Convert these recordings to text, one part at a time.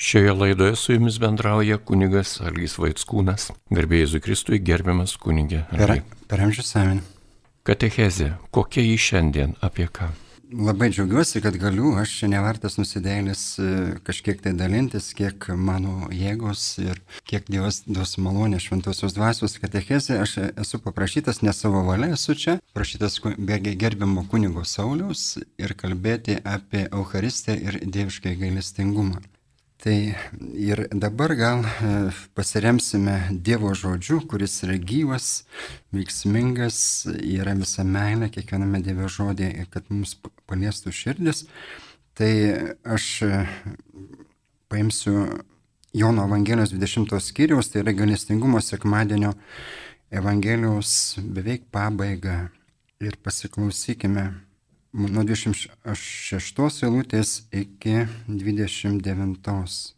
Šioje laidoje su jumis bendrauja kunigas Alys Vaitskūnas, garbėjai Jėzui Kristui gerbiamas kunigė. Per, per amžius samin. Katechezė, kokia jį šiandien, apie ką? Labai džiaugiuosi, kad galiu, aš čia nevartas nusidėlis e, kažkiek tai dalintis, kiek mano jėgos ir kiek Dievas duos malonę šventosios dvasios katechezė. Aš esu paprašytas, ne savo valia esu čia, prašytas gerbimo kunigo Sauliaus ir kalbėti apie Eucharistiją ir dieviškai gailestingumą. Tai ir dabar gal e, pasiremsime Dievo žodžiu, kuris yra gyvas, veiksmingas, yra visa meilė kiekviename Dievo žodėje, kad mums paliestų širdis. Tai aš e, paimsiu Jono Evangelijos 20 skyriaus, tai yra galestingumo sekmadienio Evangelijos beveik pabaiga. Ir pasiklausykime nuo 26 eilutės iki 29.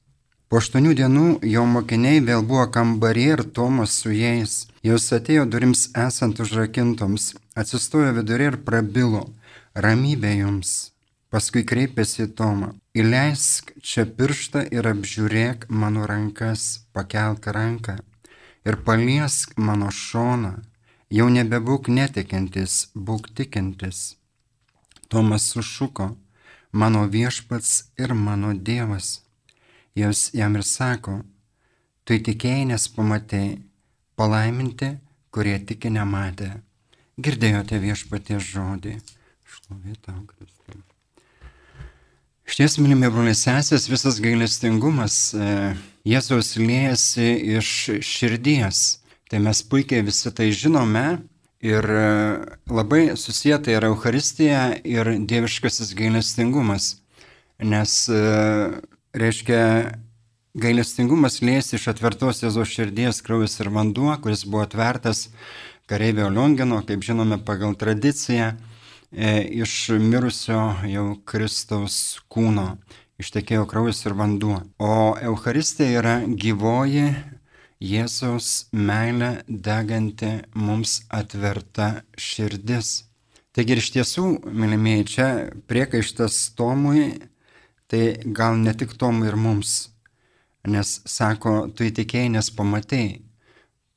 Po aštuonių dienų jo mokiniai vėl buvo kambarį ir Tomas su jais. Jos atėjo durims esant užrakintoms, atsistojo vidurį ir prabilo, ramybė jums. Paskui kreipėsi į Tomą, įleisk čia pirštą ir apžiūrėk mano rankas, pakelk ranką ir paliesk mano šoną. Jau nebebūk netikintis, būk tikintis. Tomas sušuko, mano viešpats ir mano Dievas. Jis jam ir sako, tu tikėjai, nes pamatėjai, palaiminti, kurie tiki nematė. Girdėjote viešpaties žodį. Šlovė tau, Kristai. Šties, mylimi broliai sesės, visas gailestingumas e, Jėzaus liejasi iš širdies. Tai mes puikiai visi tai žinome, Ir e, labai susijęta yra Euharistija ir dieviškasis gailestingumas, nes, e, reiškia, gailestingumas lėsi iš atvertos Jėzos širdies kraujas ir vanduo, kuris buvo atvertas kareivio Liongino, kaip žinome, pagal tradiciją, e, iš mirusio jau Kristaus kūno ištekėjo kraujas ir vanduo. O Euharistija yra gyvoji Jėzaus meilė deganti mums atverta širdis. Taigi ir iš tiesų, mylimieji, čia priekaištas Tomui, tai gal ne tik Tomui ir mums, nes sako, tu įtikėjai, nes pamatėjai,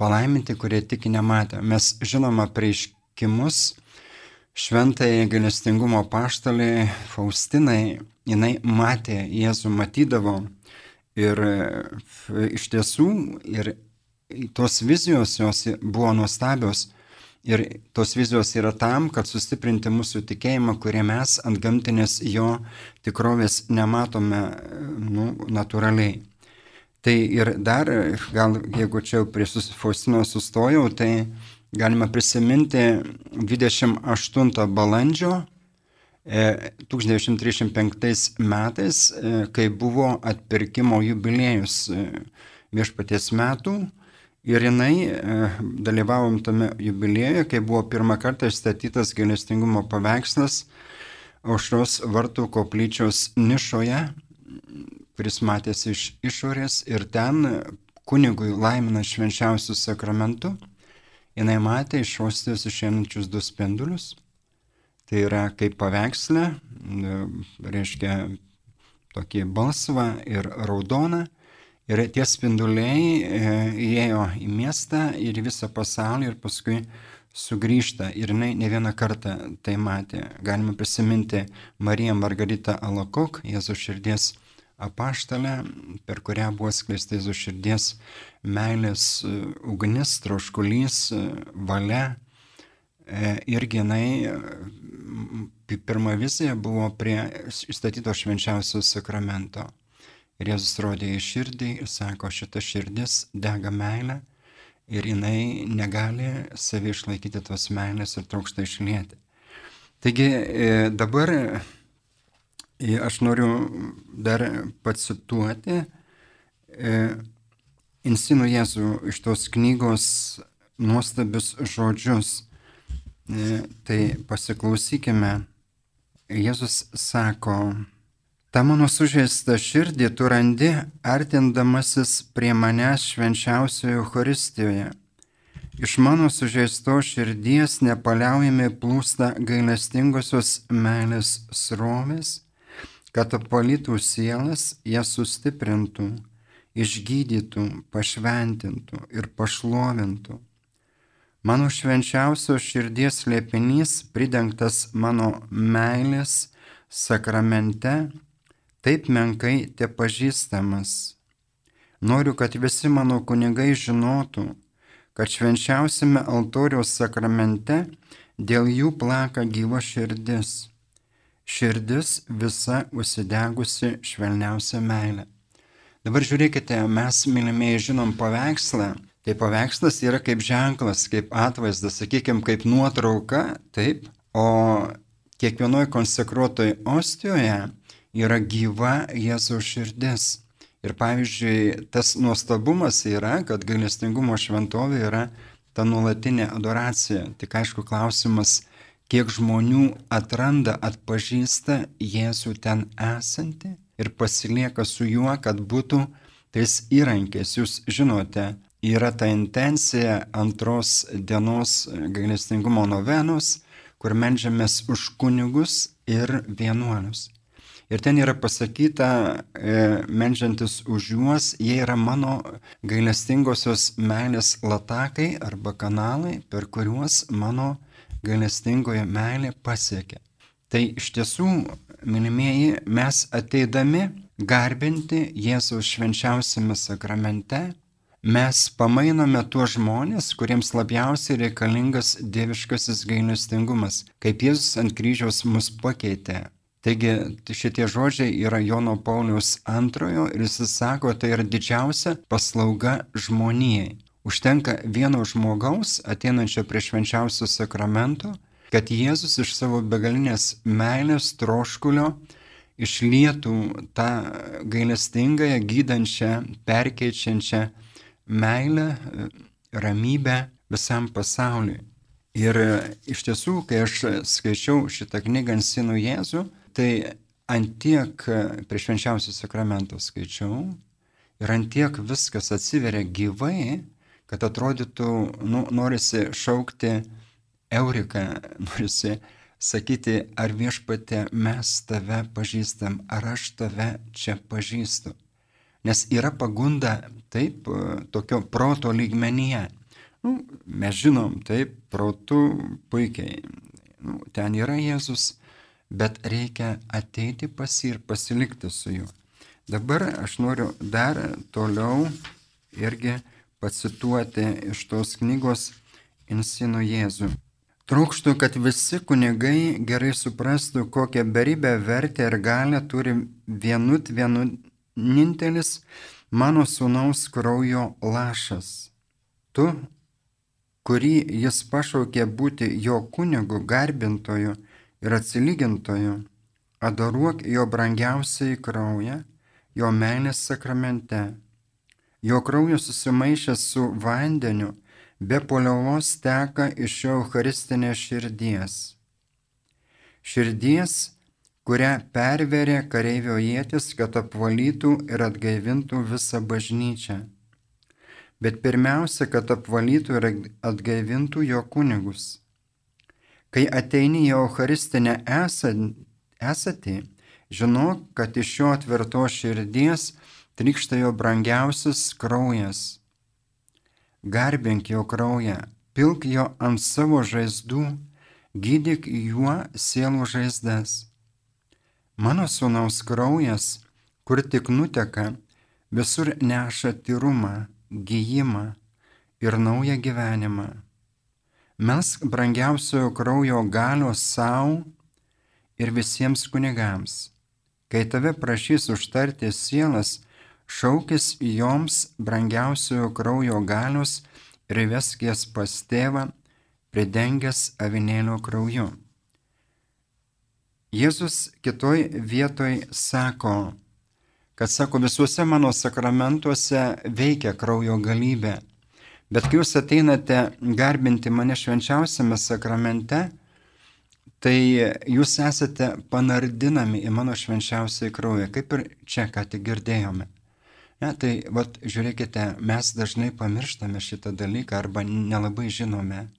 palaiminti, kurie tik nematė. Mes žinoma prieiškimus šventai galestingumo paštalį Faustinai, jinai matė, Jėzų matydavo Ir e, iš tiesų, ir tos vizijos jos buvo nuostabios. Ir tos vizijos yra tam, kad sustiprinti mūsų tikėjimą, kurie mes ant gamtinės jo tikrovės nematome nu, natūraliai. Tai ir dar, gal jeigu čia prie Faustino sustojau, tai galima prisiminti 28 balandžio 1935 e, metais, e, kai buvo atpirkimo jubiliejus e, viešpaties metų ir jinai dalyvavom tame jubiliejuje, kai buvo pirmą kartą išstatytas gailestingumo paveikslas aušros vartų koplyčios nišoje, kuris matėsi iš išorės ir ten kunigui laimina švenčiausių sakramentų, jinai matė iš ostijos išeinančius du spindulius Tai yra kaip paveikslė, reiškia tokį balsvą ir raudoną. Ir tie spinduliai e, įėjo į miestą ir visą pasaulį ir paskui sugrįžta. Ir jinai ne vieną kartą tai matė. Galime prisiminti Mariją Margaritą Alakok, Jėzų širdies apaštalę, per kurią buvo skleista Jėzų širdies meilės e, ugnis, troškulys, e, valia. Irgi jinai pirma vizija buvo prie įstatyto švenčiausio sakramento. Ir Jėzus rodė į širdį ir sako, šita širdis dega meilę ir jinai negali savi išlaikyti tos meilės ir trokšta išlieti. Taigi e, dabar e, aš noriu dar pacituoti e, Insino Jėzų iš tos knygos nuostabius žodžius. Tai pasiklausykime Jėzus sako, ta mano sužeista širdį tu randi artindamasis prie manęs švenčiausioje Euharistijoje. Iš mano sužeisto širdies nepaliaujami plūsta gailestingosios meilės srovės, kad apvalytų sielas, jas sustiprintų, išgydytų, pašventintų ir pašlovintų. Mano švenčiausios širdies liepinys pridengtas mano meilės sakramente, taip menkai te pažįstamas. Noriu, kad visi mano kunigai žinotų, kad švenčiausiame altoriaus sakramente dėl jų plaka gyva širdis širdis visa užsidegusi švelniausia meilė. Dabar žiūrėkite, mes mylimieji žinom paveikslą. Tai paveikslas yra kaip ženklas, kaip atvaizdas, sakykime, kaip nuotrauka, taip, o kiekvienoje konsekruotoje ostijoje yra gyva Jėzaus širdis. Ir pavyzdžiui, tas nuostabumas yra, kad gailestingumo šventovė yra ta nuolatinė adoracija. Tik aišku, klausimas, kiek žmonių atranda, atpažįsta Jėzų ten esantį ir pasilieka su juo, kad būtų tais įrankiais. Jūs žinote, yra ta intencija antros dienos gailestingumo novenos, kur medžiamės už kunigus ir vienuolius. Ir ten yra pasakyta, e, medžiantis už juos, jie yra mano gailestingosios meilės latakai arba kanalai, per kuriuos mano gailestingoje meilė pasiekia. Tai iš tiesų, mylimieji, mes ateidami garbinti Jėzaus švenčiausiame sakramente, mes pamainome tuos žmonės, kuriems labiausiai reikalingas dieviškasis gailestingumas, kaip Jėzus ant kryžiaus mus pakeitė. Taigi šitie žodžiai yra Jono Paulius antrojo ir jis sako, tai yra didžiausia paslauga žmonijai. Užtenka vieno žmogaus ateinančio prie švenčiausio sakramento, kad Jėzus iš savo begalinės meilės troškulio išlietų tą gailestingąją, gydančią, perkeičiančią meilę, ramybę visam pasauliui. Ir iš tiesų, kai aš skaičiau šitą knygą ant sinų Jėzų, tai antiek prie švenčiausio sakramento skaičiau ir antiek viskas atsiveria gyvai, kad atrodytų, nu, norisi šaukti Euriką, norisi sakyti, ar viešpatė mes tave pažįstam, ar aš tave čia pažįstu. Nes yra pagunda taip, tokio proto lygmenyje. Nu, mes žinom, taip, protų puikiai. Nu, ten yra Jėzus, bet reikia ateiti pas jį ir pasilikti su juo. Dabar aš noriu dar toliau irgi pacituoti iš tos knygos Insino Jėzų. Trūkštų, kad visi kunigai gerai suprastų, kokią beribę vertę ir galę turi vienut vienintelis mano sūnaus kraujo lašas. Tu, kurį jis pašaukė būti jo kunigu, garbintoju ir atsilygintoju, adoruok jo brangiausiai kraują, jo meilės sakramente Jo kraujas susimaišęs su vandeniu, be poliovos teka iš jo Eucharistinės širdies. Širdies, kurią perverė kareivio jėtis, kad apvalytų ir atgaivintų visą bažnyčią. Bet pirmiausia, kad apvalytų ir atgaivintų jo kunigus. Kai ateini į Eucharistinę esatį, žinok, kad iš jo atvertos širdies trykšta jo brangiausias kraujas. Garbink jo kraują, pilk jo ant savo žaizdų, gydyk juo sielų žaizdas. Mano sūnaus kraujas, kur tik nuteka, visur neša tyrumą, gyjimą ir naują gyvenimą. Mes brangiausiojo kraujo galios savo ir visiems kunigams. Kai tave prašys užtarti sielas, šaukis joms brangiausiojo kraujo galios ir vesk jas pas tėvą, pridengęs avinėlio krauju. Jėzus kitoj vietoj sako, kad sako, visuose mano sakramentuose veikia kraujo galybė, bet kai jūs ateinate garbinti mane švenčiausiame sakramente, tai jūs esate panardinami į mano švenčiausiai kraują, kaip ir čia ką tik girdėjome. Ne, tai vat, žiūrėkite, mes dažnai pamirštame šitą dalyką arba nelabai žinome.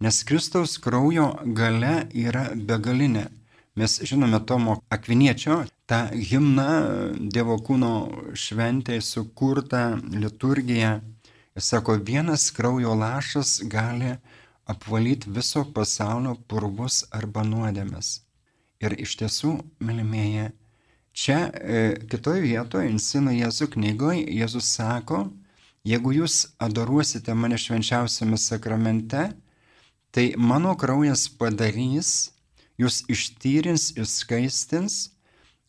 Nes Kristaus kraujo gale yra begalinė. Mes žinome Tomo Akviniečio, tą himną Dievo kūno šventėje sukurtą liturgiją. Jis sako, vienas kraujo lašas gali apvalyti viso pasaulio purvus arba nuodėmes. Ir iš tiesų, mylimieji, čia e, kitoje vietoje, Insino Jėzų knygoje, Jėzus sako, jeigu jūs adoruosite mane švenčiausiame sakramente, tai mano kraujas padarys, jūs ištyrins, išskaistins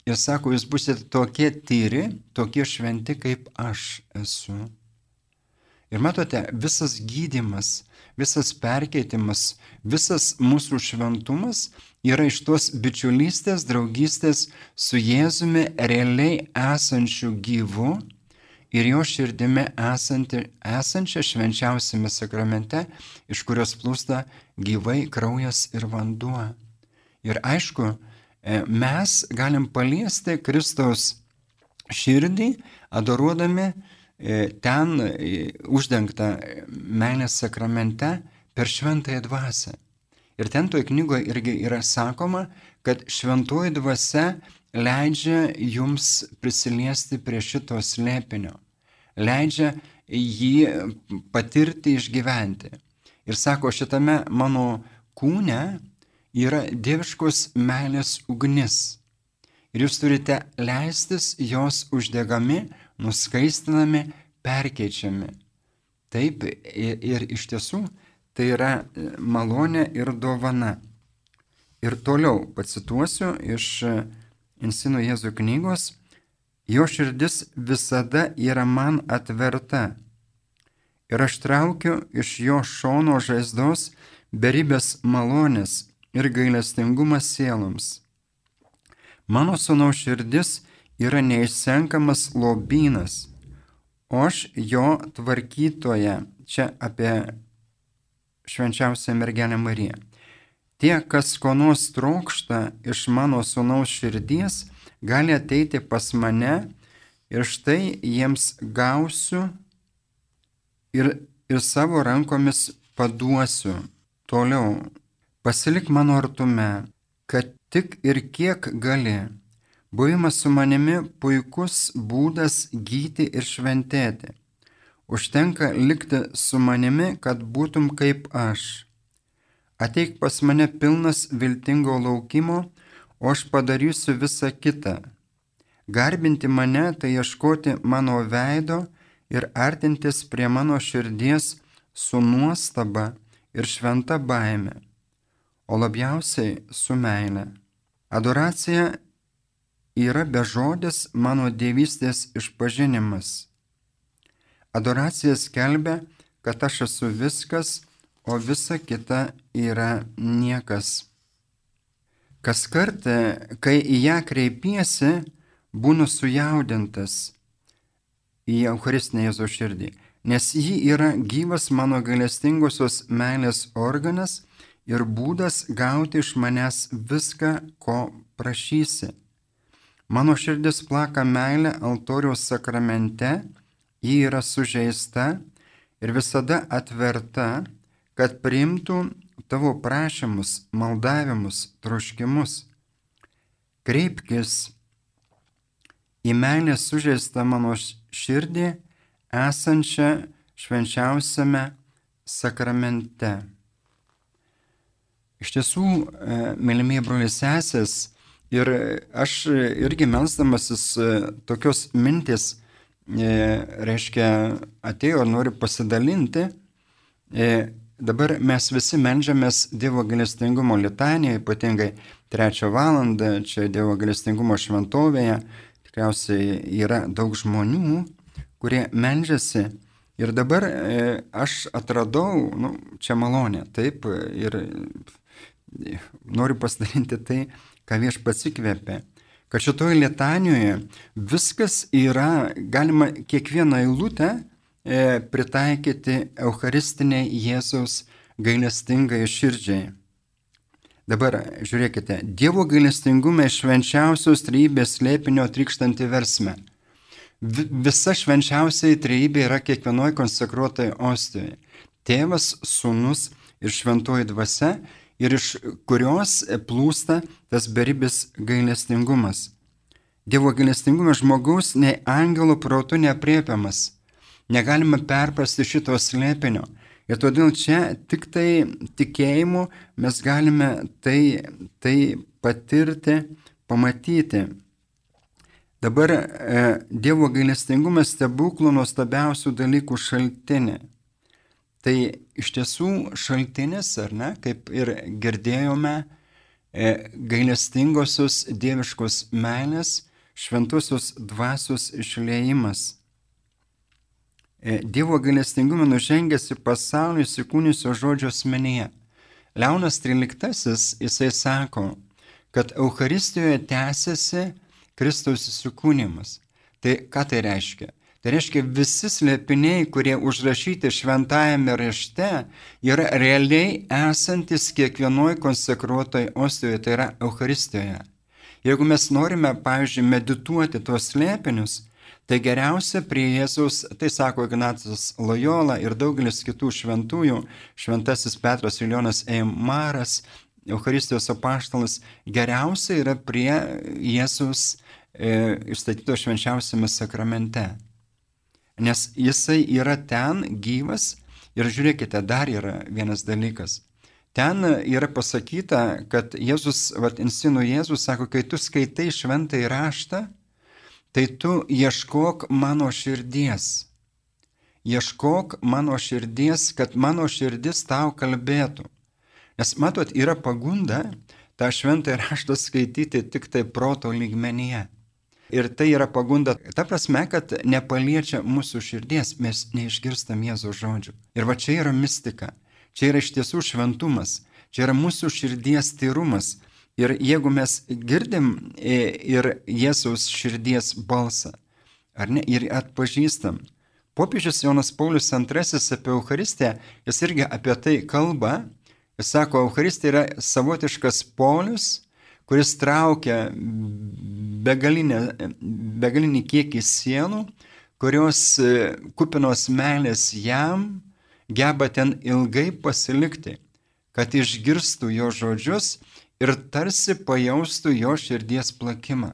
ir sako, jūs busite tokie tyri, tokie šventi, kaip aš esu. Ir matote, visas gydimas, visas perkeitimas, visas mūsų šventumas yra iš tos bičiulystės, draugystės su Jėzumi realiai esančių gyvų ir jo širdimi esanti, esančia švenčiausiame sakramente, iš kurios plūsta gyvai kraujas ir vanduo. Ir aišku, e, mes galim paliesti Kristaus širdį, adoruodami E, ten e, uždengta meilės sakramente per šventąją dvasę. Ir ten toje knygoje irgi yra sakoma, kad šventoji dvasia leidžia jums prisiliesti prie šito slėpinio, leidžia jį patirti, išgyventi. Ir sako, šitame mano kūne yra dieviškos meilės ugnis. Ir jūs turite leistis jos uždegami nuskaistinami, perkeičiami. Taip ir, ir iš tiesų tai yra e, malonė ir dovana. Ir toliau pacituosiu iš e, Insino Jėzų knygos, jo širdis visada yra man atverta. Ir aš traukiu iš jo šono žaizdos beribės malonės ir gailestingumas sieloms. Mano sunaus širdis yra neišsenkamas lobynas, o aš jo tvarkytoje, čia apie švenčiausią mergelę Mariją. Tie, kas ko nors trokšta iš mano sunaus širdies, gali ateiti pas mane ir štai jiems gausiu ir, ir savo rankomis paduosiu. Toliau, pasilik mano artume, kad tik ir kiek gali Buvimas su manimi puikus būdas gyti ir šventėti. Užtenka likti su manimi, kad būtum kaip aš. Ateik pas mane pilnas viltingo laukimo, o aš padarysiu visą kitą. Garbinti mane tai ieškoti mano veido ir artintis prie mano širdies su nuostaba ir šventa baime, o labiausiai su meile. Adoracija yra bežodis mano dievystės išpažinimas. Adoracija skelbia, kad aš esu viskas, o visa kita yra niekas. Kas kartą, kai į ją kreipiesi, būnu sujaudintas į Eucharistinę Jėzo širdį, nes ji yra gyvas mano galestingosios meilės organas ir būdas gauti iš manęs viską, ko prašysi. Mano širdis plaka meilė altoriaus sakramente, ji yra sužeista ir visada atverta, kad priimtų tavo prašymus, maldavimus, troškimus. Kreipkis į meilę sužeistą mano širdį esančią švenčiausiame sakramente. Iš tiesų, e, mėlymieji broliai sesės, Ir aš irgi melstamasis e, tokios mintis, e, reiškia, atėjo ir noriu pasidalinti. Dabar mes visi melžiamės Dievo galestingumo litaniją, ypatingai trečią valandą, čia Dievo galestingumo šventovėje. Tikriausiai yra daug žmonių, kurie melžiasi. Ir dabar aš atradau, nu, čia malonė, taip, ir noriu pasidalinti tai, ką viešpats įkvėpė. Kad šitoje lietanijoje viskas yra, galima kiekvieną eilutę e, pritaikyti Eucharistiniai Jėzaus gailestingai širdžiai. Dabar žiūrėkite, Dievo gailestingume švenčiausios trybės slėpinio trykštanti versme. Visa švenčiausiai trybė yra kiekvienoje konsekruotoje ostijoje. Tėvas, Sūnus ir Šventoji Dvasia ir iš kurios plūsta tas beribis gailestingumas. Dievo gailestingumas žmogaus nei angelų protų nepriepiamas. Negalime perprasti šito slėpinio. Ir todėl čia tik tai tikėjimu mes galime tai, tai patirti, pamatyti. Dabar e, Dievo gailestingumas stebuklų nuostabiausių dalykų šaltinė. Tai iš tiesų šaltinis, ar ne, kaip ir girdėjome, e, gailestingosios dieviškos meilės, šventusios dvasios išleimas. E, Dievo gailestingumą nužengęs į pasaulį įsikūnysio žodžio asmenyje. Leonas XIII jisai sako, kad Euharistijoje tęsiasi Kristaus įsikūnymas. Tai ką tai reiškia? Tai reiškia, visi slėpiniai, kurie užrašyti šventajame rašte, yra realiai esantis kiekvienoje konsekruotoje ostijoje, tai yra Euharistijoje. Jeigu mes norime, pavyzdžiui, medituoti tuos slėpinius, Tai geriausia prie Jėzaus, tai sako Ignacas Lojola ir daugelis kitų šventųjų, šventasis Petras Iljonas Eimaras, Euharistijos apaštalas, geriausia yra prie Jėzaus e, išstatyto švenčiausiame sakramente. Nes jisai yra ten gyvas ir žiūrėkite, dar yra vienas dalykas. Ten yra pasakyta, kad Jėzus, vad, insinu Jėzus, sako, kai tu skaitai šventą įraštą, tai tu ieškok mano širdies. Ieškok mano širdies, kad mano širdis tau kalbėtų. Nes matot, yra pagunda tą šventą raštą skaityti tik tai proto lygmenyje. Ir tai yra pagunda, ta prasme, kad nepaliečia mūsų širdies, mes neišgirstam Jėzaus žodžių. Ir va čia yra mistika, čia yra iš tiesų šventumas, čia yra mūsų širdies tyrumas, Ir jeigu mes girdim e, ir Jėzaus širdies balsą, ar ne, ir atpažįstam, popiežius Jonas Paulius II apie Eucharistiją, jis irgi apie tai kalba, jis sako, Eucharistija yra savotiškas polius, kuris traukia begalinę, begalinį kiekį sienų, kurios e, kupinos meilės jam geba ten ilgai pasilikti, kad išgirstų jo žodžius ir tarsi pajaustų jo širdies plakimą.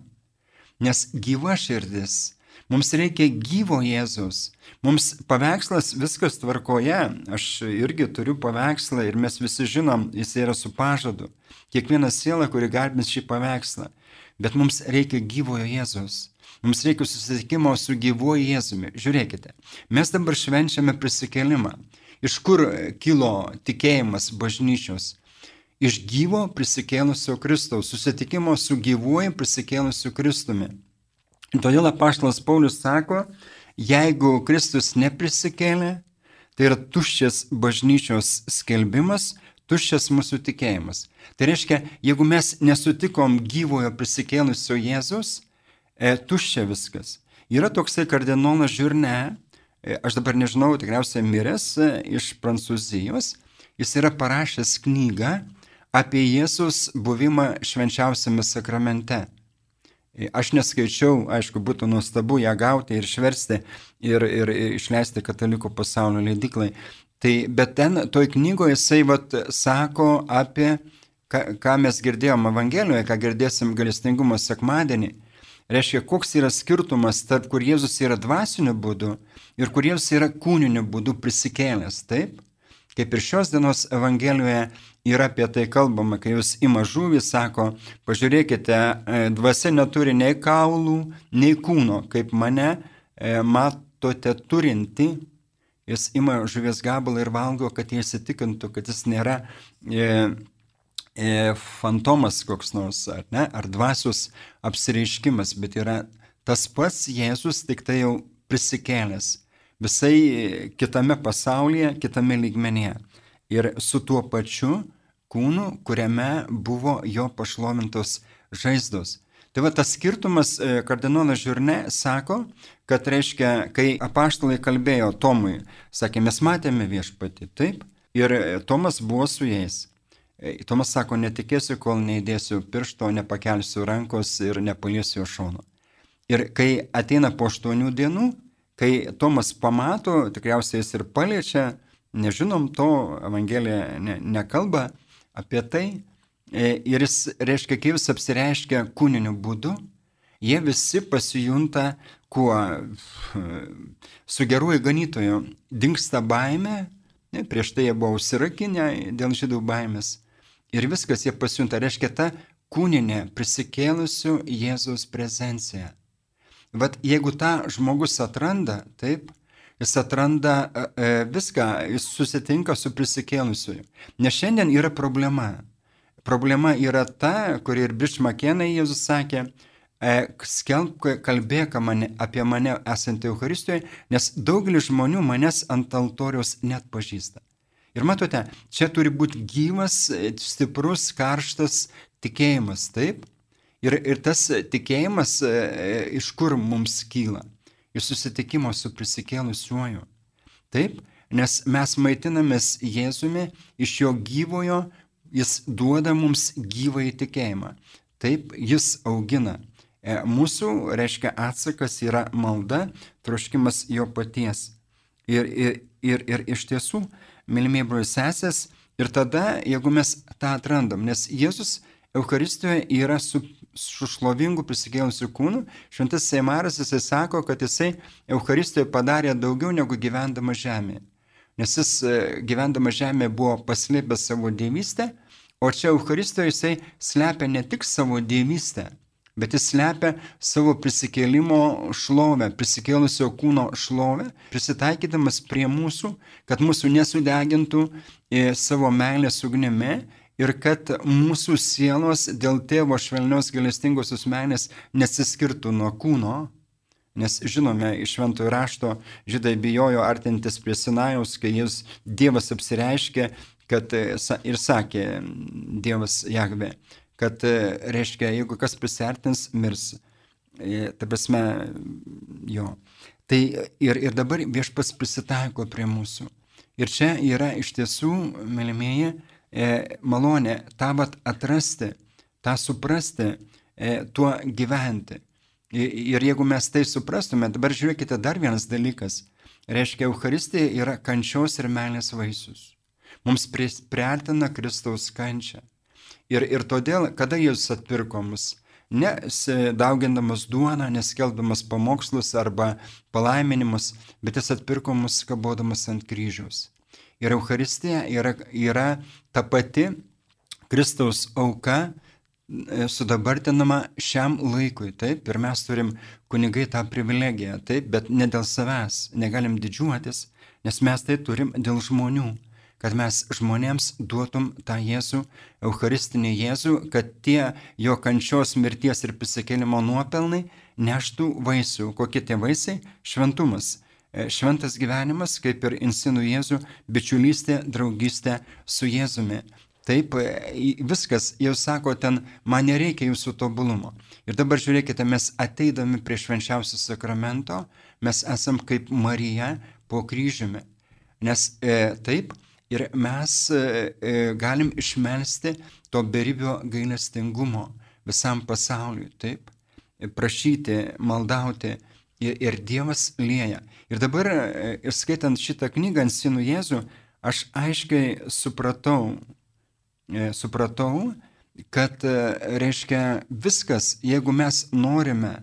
Nes gyva širdis, mums reikia gyvo Jėzus. Mums paveikslas viskas tvarkoje, aš irgi turiu paveikslą ir mes visi žinom, jis yra su pažadu. Kiekviena siela, kuri garbins šį paveikslą. Bet mums reikia gyvojo Jėzus. Mums reikia susitikimo su gyvuoju Jėzumi. Žiūrėkite, mes dabar švenčiame prisikelimą. Iš kur kilo tikėjimas bažnyčios? iš gyvo prisikėlusio Kristaus, susitikimo su gyvuoju prisikėlusiu Kristumi. Todėl apaštalas Paulius sako, jeigu Kristus neprisikėlė, tai yra tuščias bažnyčios skelbimas, tuščias mūsų tikėjimas. Tai reiškia, jeigu mes nesutikom gyvojo prisikėlusio Jėzus, e, tuščia viskas. Yra toksai kardinolas Žiurne, e, aš dabar nežinau, tikriausiai miręs e, iš Prancūzijos, jis yra parašęs knygą apie Jėzus buvimą švenčiausiame sakramente. Aš neskaičiau, aišku, būtų nuostabu ją gauti ir išversti ir, ir, išleisti katalikų pasaulio leidiklai. Tai, bet ten toj knygoje jisai vat, sako apie, ką, ką mes girdėjome Evangelijoje, ką girdėsim galestingumo sekmadienį. Reiškia, koks yra skirtumas tarp, kur Jėzus yra dvasiniu būdu ir kur Jėzus yra kūniniu būdu prisikėlęs, taip? Kaip ir šios dienos Evangelijoje yra apie tai kalbama, kai jūs ima žuvį, sako, pažiūrėkite, e, dvasia neturi nei kaulų, nei kūno, kaip mane e, matote turinti. Jis ima žuvies gabalą ir valgo, kad jie įsitikintų, kad jis nėra e, e, fantomas koks nors, ar ne, ar dvasios apsireiškimas, bet yra tas pats Jėzus, tik tai jau prisikėlęs visai kitame pasaulyje, kitame lygmenyje. Ir su tuo pačiu kūnu, kuriame buvo jo pašlovintos žaizdos. Tai va tas skirtumas e, kardinolas Žiurne sako, kad reiškia, kai apaštalai kalbėjo Tomui, sakė, mes matėme viešpatį, taip, ir Tomas buvo su jais. E, Tomas sako, netikėsiu, kol neįdėsiu piršto, nepakelsiu rankos ir nepaliesiu šono. Ir kai ateina po aštuonių dienų, Kai Tomas pamato, tikriausiai jis ir paliečia, nežinom to, Evangelija ne, nekalba apie tai. E, ir jis, reiškia, kai jis apsireiškia kūniniu būdu, jie visi pasijunta kuo su geruoju ganytoju. Dinksta baime, ne, prieš tai jie buvo užsirakinę dėl žydų baimės. Ir viskas jie pasijunta, reiškia, ta kūninė prisikėlusių Jėzaus prezencija. Vat jeigu tą žmogus atranda, taip, jis atranda e, e, viską, jis susitinka su prisikėlusiu. Nes šiandien yra problema. Problema yra ta, kuri ir Bišmakenai Jėzus sakė, e, skelbk, kalbėk mane, apie mane esantį Euharistijoje, nes daugelis žmonių manęs ant altoriaus net pažįsta. Ir matote, čia turi būti gyvas, stiprus, karštas tikėjimas, taip? Ir, ir tas tikėjimas e, iš kur mums kyla? Iš susitikimo su prisikėlusiuoju. Taip? Nes mes maitinamės Jėzumi iš jo gyvojo jis duoda mums gyvą įtikėjimą. Taip, jis augina. E, mūsų, reiškia, atsakas yra malda, troškimas jo paties. Ir, ir, ir, ir iš tiesų, mylimieji broliai sesės, ir tada, jeigu mes tą atrandam, nes Jėzus Eucharistijoje yra su, su šlovingu prisikėlusiu kūnu, šventas Seimaras jisai sako, kad jisai Eucharistijoje padarė daugiau negu gyvendama žemėje. Nes jis e, gyvendamas žemėje buvo paslėpęs savo dievystę, o čia Eucharistijoje jisai slepia ne tik savo dievystę, bet jis slepia savo prisikėlimo šlovę, prisikėlusio kūno šlovę, prisitaikydamas prie mūsų, kad mūsų nesudegintų e, savo meilės ugnimi ir kad mūsų sielos dėl tėvo švelnios galestingosios meilės nesiskirtų nuo kūno, Nes žinome, iš šventojo rašto žydai bijojo artintis prie Sinajaus, kai jis Dievas apsireiškė kad, e, ir sakė Dievas Jagve, kad e, reiškia, jeigu kas prisertins, mirs. E, ta prasme, jo. Tai ir, ir dabar viešpas prisitaiko prie mūsų. Ir čia yra iš tiesų, mylimieji, malonė tą vat atrasti, tą suprasti, tuo gyventi. Ir jeigu mes tai suprastume, dabar žiūrėkite dar vienas dalykas. Reiškia, Euharistija yra kančios ir meilės vaisius. Mums priartina Kristaus kančią. Ir, ir todėl, kada Jėzus atpirko mus, nedaugindamas duoną, neskeldamas pamokslus arba palaiminimus, bet jis atpirko mus kabodamas ant kryžiaus. Ir Euharistija yra, yra ta pati Kristaus auka, E, sudabartinama šiam laikui, taip, ir mes turim kunigai tą privilegiją, taip, bet ne dėl savęs, negalim didžiuotis, nes mes tai turim dėl žmonių, kad mes žmonėms duotum tą Jėzų, Eucharistinį Jėzų, kad tie jo kančios, mirties ir prisikėlimo nuopelnai neštų vaisių. Kokie tie vaisiai? Šventumas. E, šventas gyvenimas, kaip ir insinų Jėzų, bičiulystė, draugystė su Jėzumi. Taip, e, viskas, jau sako ten, man nereikia jūsų tobulumo. Ir dabar žiūrėkite, mes ateidami prie švenčiausio sakramento, mes esam kaip Marija po kryžiumi. Nes e, taip, ir mes e, e, galim išmelsti to beribio gailestingumo visam pasauliui, taip, prašyti, maldauti. Ir, ir Dievas lėja. Ir dabar, e, ir skaitant šitą knygą ant Sinų Jėzų, aš aiškiai supratau, E, supratau, kad, e, reiškia, viskas, jeigu mes norime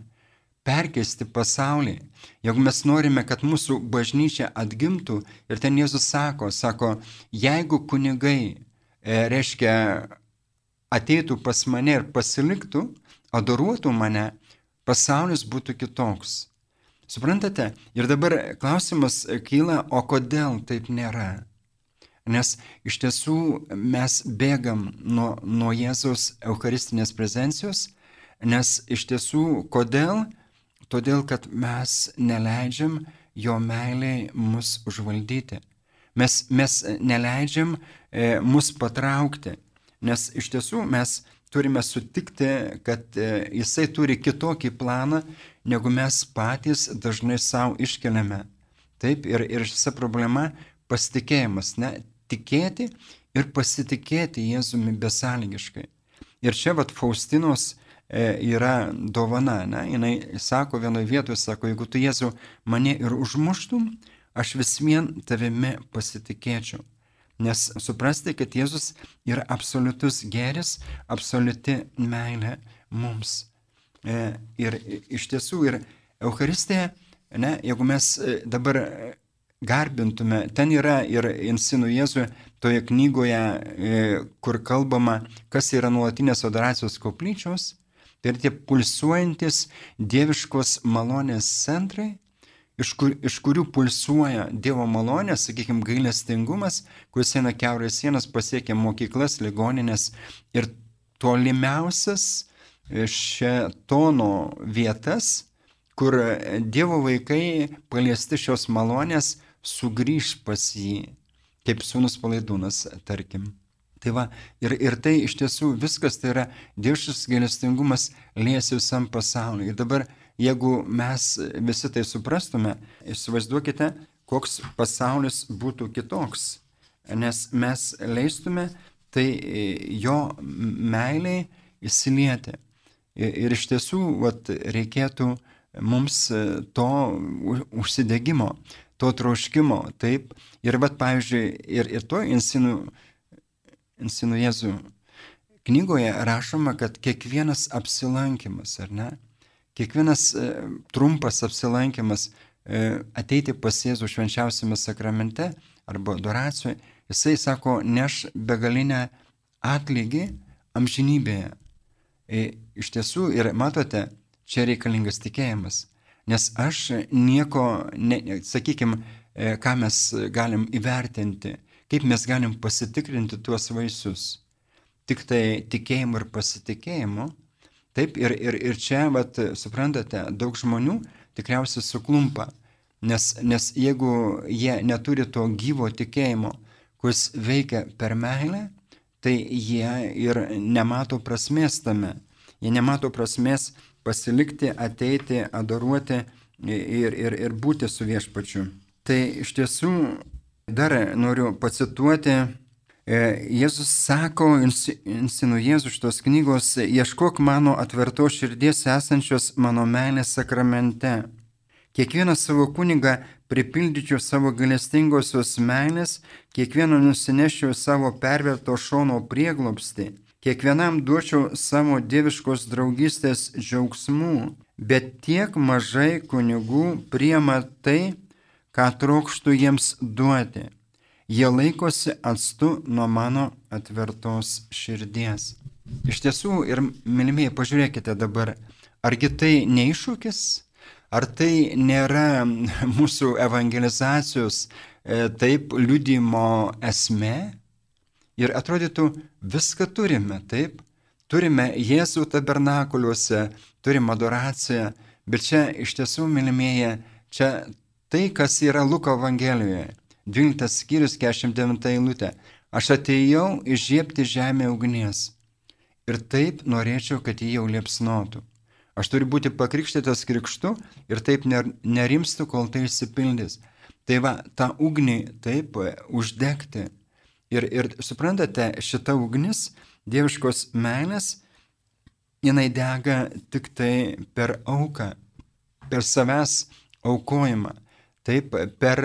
perkeisti pasaulį, jeigu mes norime, kad mūsų bažnyčia atgimtų ir ten Jėzus sako, sako, jeigu kunigai, reiškia, ateitų pas mane ir pasiliktų, adoruotų mane, pasaulis būtų kitoks. Suprantate? Ir dabar klausimas kyla, o kodėl taip nėra? Nes iš tiesų mes bėgam nuo, nuo Jėzaus Eucharistinės prezencijos, nes iš tiesų kodėl? Todėl, kad mes neleidžiam jo meiliai mus užvaldyti. Mes, mes neleidžiam e, mus patraukti, nes iš tiesų mes turime sutikti, kad e, jisai turi kitokį planą, negu mes patys dažnai savo iškeliame. Taip, ir, ir visa problema pasitikėjimas, ne, tikėti ir pasitikėti Jėzumi besąlygiškai. Ir čia vat Faustinos e, yra dovana, ne? jinai sako vienoje vietoje, sako, jeigu tu Jėzų mane ir užmuštum, aš vis vien tavimi pasitikėčiau. Nes suprasti, kad Jėzus yra absoliutus geris, absoliuti meilė mums. E, ir iš tiesų, ir Euharistija, ne, jeigu mes e, dabar garbintume, ten yra ir Insinų Jėzų toje knygoje, e, kur kalbama, kas yra nuolatinės adoracijos koplyčios, tai yra tie pulsuojantis dieviškos malonės centrai, iš, kur, iš kurių pulsuoja Dievo malonė, sakykime, gailestingumas, kuris eina keurės sienas, pasiekia mokyklas, ligoninės ir tolimiausias e, šetono vietas, kur Dievo vaikai paliesti šios malonės sugrįž pas jį, kaip sūnus palaidūnas, tarkim. Tai va, ir, ir tai iš tiesų viskas tai yra dieviškas gailestingumas liesi visam pasauliu. Ir dabar Jeigu mes visi tai suprastume, įsivaizduokite, koks pasaulis būtų kitoks, nes mes leistume tai jo meiliai įsilieti. Ir iš tiesų vat, reikėtų mums to užsidegimo, to troškimo. Taip. Ir, vat, pavyzdžiui, ir, ir to insinų, insinų Jėzų knygoje rašoma, kad kiekvienas apsilankimas, ar ne, Kiekvienas e, trumpas apsilankimas e, ateiti pas Jėzų švenčiausiame sakramente arba adoracijoje, jisai sako, neš begalinę atlygį amžinybėje. Iš tiesų, ir matote, čia reikalingas tikėjimas. Nes aš nieko, ne, sakykime, ką mes galim įvertinti, kaip mes galim pasitikrinti tuos vaisius. Tik tai tikėjimu ir pasitikėjimu Taip, ir, ir, ir čia, vat, suprantate, daug žmonių tikriausiai suklumpa, nes, nes jeigu jie neturi to gyvo tikėjimo, kuris veikia per meilę, tai jie ir nemato prasmės tame. Jie nemato prasmės pasilikti, ateiti, adoruoti ir, ir, ir būti su viešpačiu. Tai iš tiesų dar noriu pacituoti E, Jėzus sako, insinu Jėzus šitos knygos, ieškok mano atvertos širdies esančios mano meilės sakramente. Kiekvieną savo kunigą pripildyčiau savo galestingosios meilės, kiekvieną nusinešiau savo perverto šono prieglopsti, kiekvienam duočiau savo dieviškos draugystės džiaugsmų, bet tiek mažai kunigų priema tai, ką trokštų jiems duoti jie laikosi atstu nuo mano atvertos širdies. Iš tiesų, ir mylimieji, pažiūrėkite dabar, argi tai neiššūkis, ar tai nėra mūsų evangelizacijos e, taip liudimo esmė? Ir atrodytų, viską turime, taip? Turime Jėzų tabernakuliuose, turime adoraciją, bet čia iš tiesų, mylimieji, čia tai, kas yra Luko Evangelijoje 12 skyrius 49 eilutė. Aš atėjau išžiepti žemę ugnies. Ir taip norėčiau, kad jį jau liepsnotų. Aš turiu būti pakrikštytas krikštu ir taip nerimstu, kol tai išsipildys. Tai va, tą ugnį taip uždegti. Ir, ir suprantate, šita ugnis, dieviškos meilės, jinai dega tik tai per auką, per savęs aukojimą. Taip, per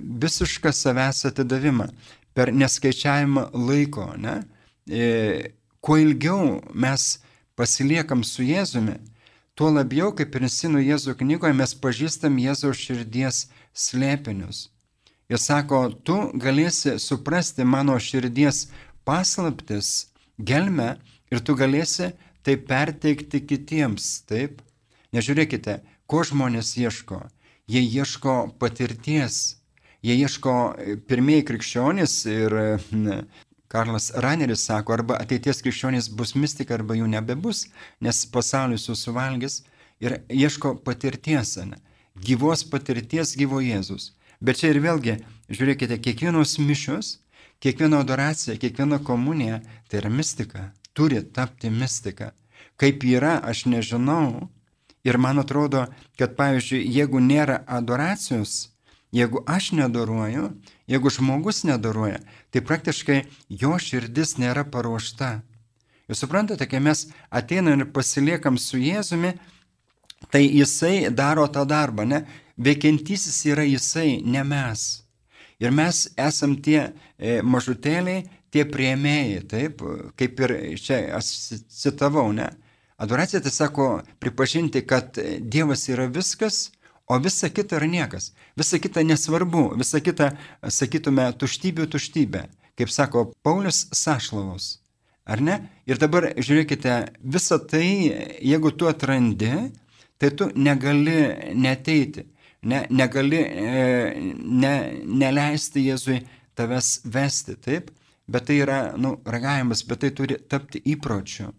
visišką savęs atidavimą, per neskaičiavimą laiko. Ne? E, kuo ilgiau mes pasiliekam su Jėzumi, tuo labiau, kaip ir Sinų Jėzų knygoje, mes pažįstam Jėzaus širdies slėpinius. Jis sako, tu galėsi suprasti mano širdies paslaptis, gelmę ir tu galėsi tai perteikti kitiems. Taip? Nežiūrėkite, ko žmonės ieško jie ieško patirties, jie ieško e, pirmieji krikščionys ir ne, Karlas Raneris sako, arba ateities krikščionys bus mistika, arba jų nebebus, nes pasaulis susuvalgys ir ieško patirties, ne, gyvos patirties gyvo Jėzus. Bet čia ir vėlgi, žiūrėkite, kiekvienos mišios, kiekviena adoracija, kiekviena komunija tai yra mistika, turi tapti mistika. Kaip yra, aš nežinau, Ir man atrodo, kad pavyzdžiui, jeigu nėra adoracijos, jeigu aš nedaruoju, jeigu žmogus nedaruoja, tai praktiškai jo širdis nėra paruošta. Jūs suprantate, kai mes ateinam ir pasiliekam su Jėzumi, tai jisai daro tą darbą, ne? Veikiantysis yra jisai, ne mes. Ir mes esam tie e, mažutėliai, tie prieimėjai, taip, kaip ir čia aš citavau, ne? Adoracija tai sako pripažinti, kad Dievas yra viskas, o visa kita yra niekas. Visa kita nesvarbu, visa kita, sakytume, tuštybė, tuštybė. Kaip sako Paulius Sašlavos. Ar ne? Ir dabar žiūrėkite, visą tai, jeigu tu atrandi, tai tu negali neteiti, ne, negali e, ne, neleisti Jėzui tavęs vesti, taip? Bet tai yra, nu, ragavimas, bet tai turi tapti įpročiu.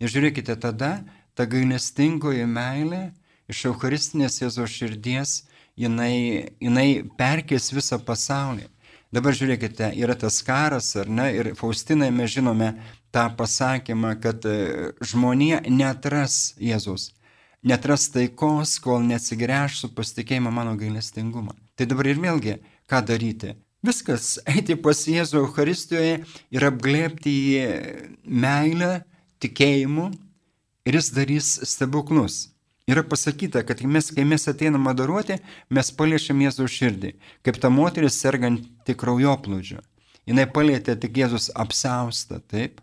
Ir žiūrėkite, tada ta gailestingoji meilė iš Eucharistinės Jėzos širdies, jinai, jinai perkės visą pasaulį. Dabar žiūrėkite, yra tas karas, ar ne, ir Faustinai mes žinome tą pasakymą, kad e, žmonija netras Jėzus, netras taikos, kol neatsigręš su pasitikėjimu mano gailestingumą. Tai dabar ir vėlgi, ką daryti? Viskas, eiti pas Jėzų Eucharistijoje ir apglėpti jį meilę, tikėjimu ir jis darys stebuklus. Yra pasakyta, kad mes, kai mes ateinam adoruoti, mes paliečiam Jėzaus širdį, kaip ta moteris serganti kraujoplūdžiu. Jis palėtė tik Jėzus apsaustą, taip.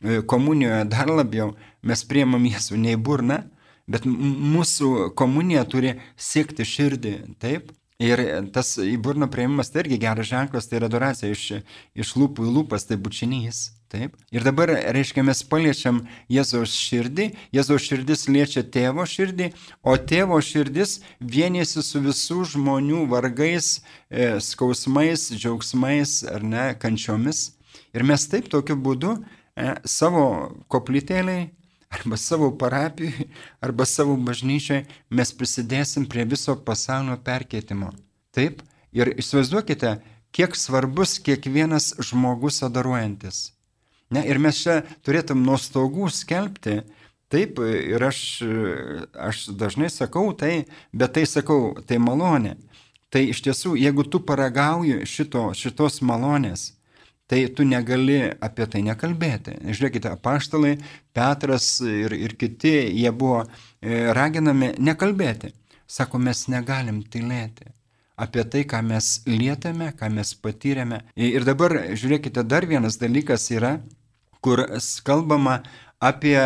E, komunijoje dar labiau mes priemam Jėzų ne į burną, bet mūsų komunija turi siekti širdį, taip. Ir tas į burną prieimimas tai irgi geras ženklas, tai yra adoracija iš, iš lūpų į lūpas, tai bučinys. Taip. Ir dabar, reiškia, mes paliečiam Jėzaus širdį, Jėzaus širdis liečia tėvo širdį, o tėvo širdis vienėsi su visų žmonių vargais, e, skausmais, džiaugsmais ar ne, kančiomis. Ir mes taip tokiu būdu e, savo koplytėliai arba savo parapijai, arba savo bažnyčiai mes prisidėsim prie viso pasaulio perkeitimo. Taip. Ir įsivaizduokite, kiek svarbus kiekvienas žmogus adoruojantis. Ne, ir mes čia turėtum nuo stogų skelbti, taip, ir aš, aš dažnai sakau tai, bet tai sakau, tai malonė. Tai iš tiesų, jeigu tu paragauji šito, šitos malonės, tai tu negali apie tai nekalbėti. Žiūrėkite, apaštalai, Petras ir, ir kiti, jie buvo e, raginami nekalbėti. Sako, mes negalim tylėti apie tai, ką mes lietėme, ką mes patyrėme. Ir dabar, žiūrėkite, dar vienas dalykas yra, kur kalbama apie,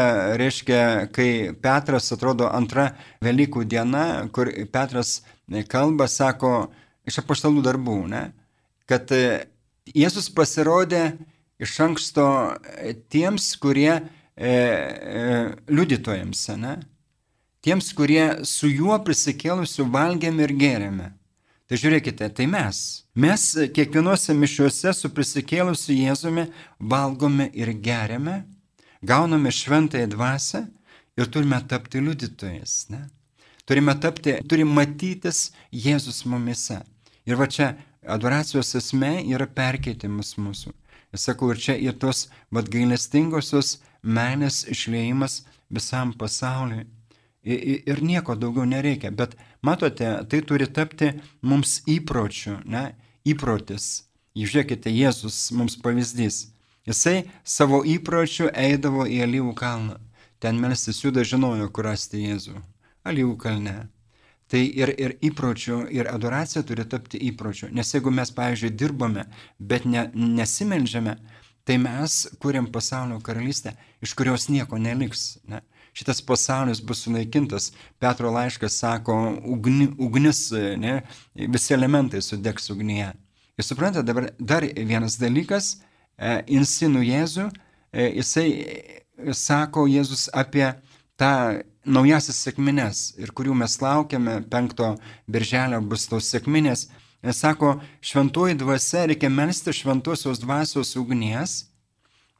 reiškia, kai Petras atrodo antra Velykų diena, kur Petras kalba, sako, iš apaštalų darbų, ne, kad Jėzus pasirodė iš anksto tiems, kurie e, e, liudytojams, ne, tiems, kurie su juo prisikėlusiu valgėme ir gėrėme. Tai žiūrėkite, tai mes. Mes kiekvienuose mišiuose su prisikėlusiu Jėzumi valgome ir geriame, gauname šventąją dvasę ir turime tapti liudytojais. Ne? Turime tapti, turime matytis Jėzus mumise. Ir va čia adoracijos esmė yra perkeitimas mūsų. Ir sakau, ir čia ir tos vad gailestingosios menės išleimas visam pasauliui ir nieko daugiau nereikia. Bet matote, tai turi tapti mums įpročiu, ne? Įprotis. Žiūrėkite, Jėzus mums pavyzdys. Jisai savo įpročiu eidavo į Alyvų kalną. Ten melstis juda žinojo, kur rasti Jėzų. Alyvų kalne. Tai ir, ir įpročių, ir adoracija turi tapti įpročiu. Nes jeigu mes, pavyzdžiui, dirbame, bet ne, nesimeldžiame, tai mes kuriam pasaulio karalystę, iš kurios nieko neliks. Ne? šitas pasaulis bus sunaikintas. Petro laiškas sako, ugni, ugnis, ne, visi elementai sudegs ugnyje. Ir suprantate, dabar dar vienas dalykas, e, insinu Jėzų, e, jisai e, sako Jėzus apie tą naujasis sėkmines ir kurių mes laukiame, penkto birželio bus tos sėkminės. Jis sako, šventuoji dvasia reikia melsti šventosios dvasios ugnies,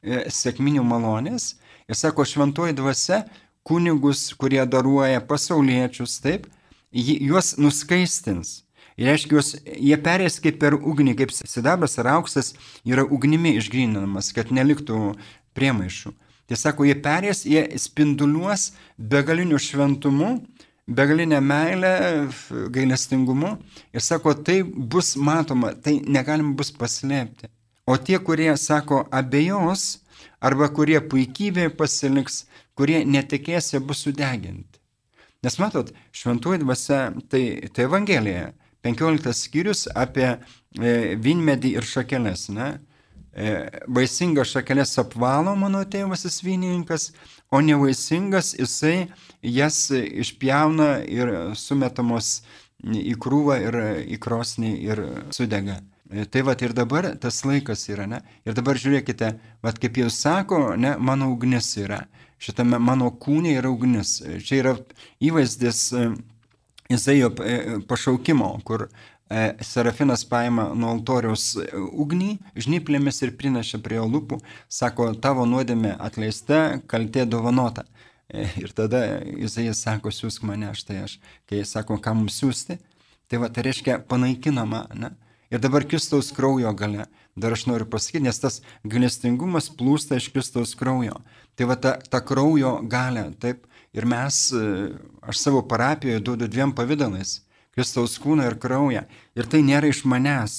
e, sėkminių malonės. Jis sako, šventuoji dvasia kunigus, kurie daruoja pasauliečius, taip, juos nuskaistins. Ir reiškia, juos, jie perės kaip per ugnį, kaip sidabras ar auksas yra ugnimi išgrinamas, kad neliktų priemaišų. Tai sako, jie perės, jie spinduliuos begaliniu šventumu, begalinę meilę, gailestingumu. Ir sako, tai bus matoma, tai negalim bus paslėpti. O tie, kurie sako abejos, arba kurie puikybėje pasiliks, kurie netikės, jie bus sudeginti. Nes matot, šventuoji dvasia, tai, tai Evangelija, 15 skyrius apie e, vynmedį ir šakelės. Ne? E, vaisingas šakelės apvalo mano tėvasis vynininkas, o nevaisingas jisai jas išpjauna ir sumetamos į krūvą ir į krosnį ir sudega. E, tai va ir dabar tas laikas yra, ne? Ir dabar žiūrėkite, va kaip jau sako, ne, mano ugnis yra. Šitame mano kūne yra ugnis. Čia yra įvaizdis Izaijo pašaukimo, kur E, Serafinas paima nuo altoriaus e, ugnį, žnyplėmis ir prinaša prie lūpų, sako, tavo nuodėmė atleista, kaltė dovanota. E, ir tada jisai sako, siūsk mane, štai aš. Kai jis sako, mums siūsti, tai va, tai reiškia panaikinama. Ne? Ir dabar Kristaus kraujo gale, dar aš noriu pasakyti, nes tas galestingumas plūsta iš Kristaus kraujo. Tai va ta, ta kraujo gale, taip. Ir mes, aš savo parapijoje duodu dviem pavydalais Kristaus kūną ir kraują. Ir tai nėra iš manęs.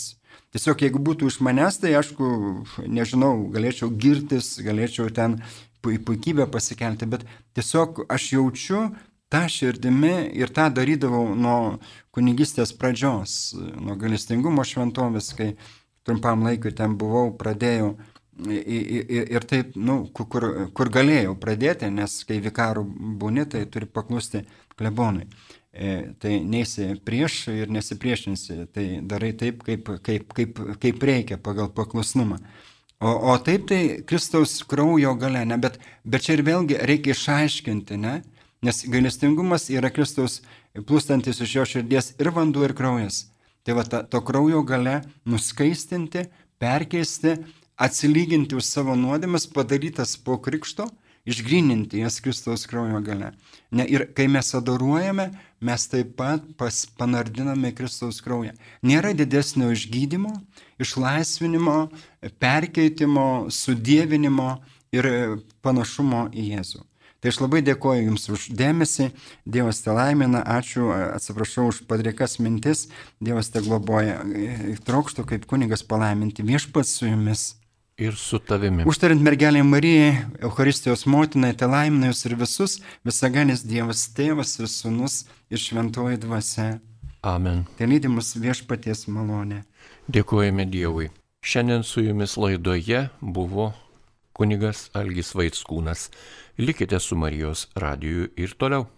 Tiesiog jeigu būtų iš manęs, tai aišku, nežinau, galėčiau girtis, galėčiau ten puikybę pasikelti, bet tiesiog aš jaučiu tą širdimi ir tą darydavau nuo kunigystės pradžios, nuo galestingumo šventovės, kai trumpam laikui ten buvau, pradėjau ir taip, nu, kur, kur galėjau pradėti, nes kai vikarų būni, tai turi paklusti klebonui. E, tai neisi prieš ir nesipriešinsi, tai darai taip, kaip, kaip, kaip, kaip reikia pagal paklusnumą. O, o taip tai Kristaus kraujo gale, ne, bet, bet čia ir vėlgi reikia išaiškinti, ne, nes gailestingumas yra Kristaus plūstantis iš jo širdies ir vanduo, ir kraujas. Tai va, ta, to kraujo gale nuskaistinti, perkeisti, atsilyginti už savo nuodėmes padarytas po krikšto išgrininti jas Kristaus kraujo gale. Ne, ir kai mes adoruojame, mes taip pat pas, panardiname Kristaus kraują. Nėra didesnio išgydymo, išlaisvinimo, perkeitimo, sudėvinimo ir panašumo į Jėzų. Tai aš labai dėkoju Jums už dėmesį, Dievas te laimina, ačiū, atsiprašau už padriekas mintis, Dievas te globoja, trokštų kaip kunigas palaiminti viešpats su Jumis ir su tavimi. Užtariant mergelė Marijai, Euharistijos motinai, te laimina jūs ir visus, visaganis Dievas tėvas ir sunus ir šventoji dvasia. Amen. Te lydimus viešpaties malonė. Dėkojame Dievui. Šiandien su jumis laidoje buvo kunigas Algis Vaitskūnas. Likite su Marijos radiju ir toliau.